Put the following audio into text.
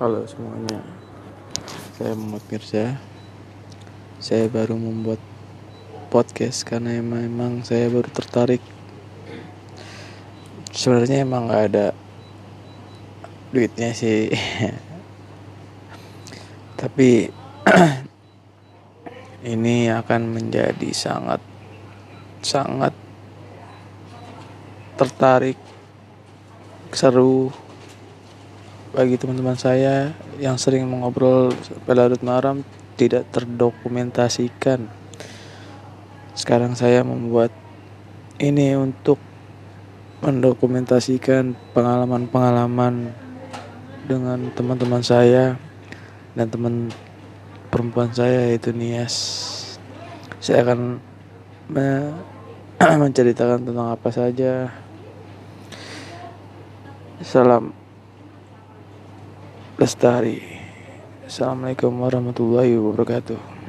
Halo semuanya. Saya Muhammad Mirza. Saya baru membuat podcast Karena emang, saya baru tertarik. Sebenarnya emang gak ada Duitnya sih. Tapi Ini akan menjadi sangat Sangat Tertarik Seru bagi teman-teman saya yang sering mengobrol sampai larut malam tidak terdokumentasikan. Sekarang saya membuat ini untuk mendokumentasikan pengalaman-pengalaman dengan teman-teman saya dan teman perempuan saya yaitu Nias. Saya akan me menceritakan tentang apa saja. Salam Lestari. Assalamualaikum warahmatullahi wabarakatuh.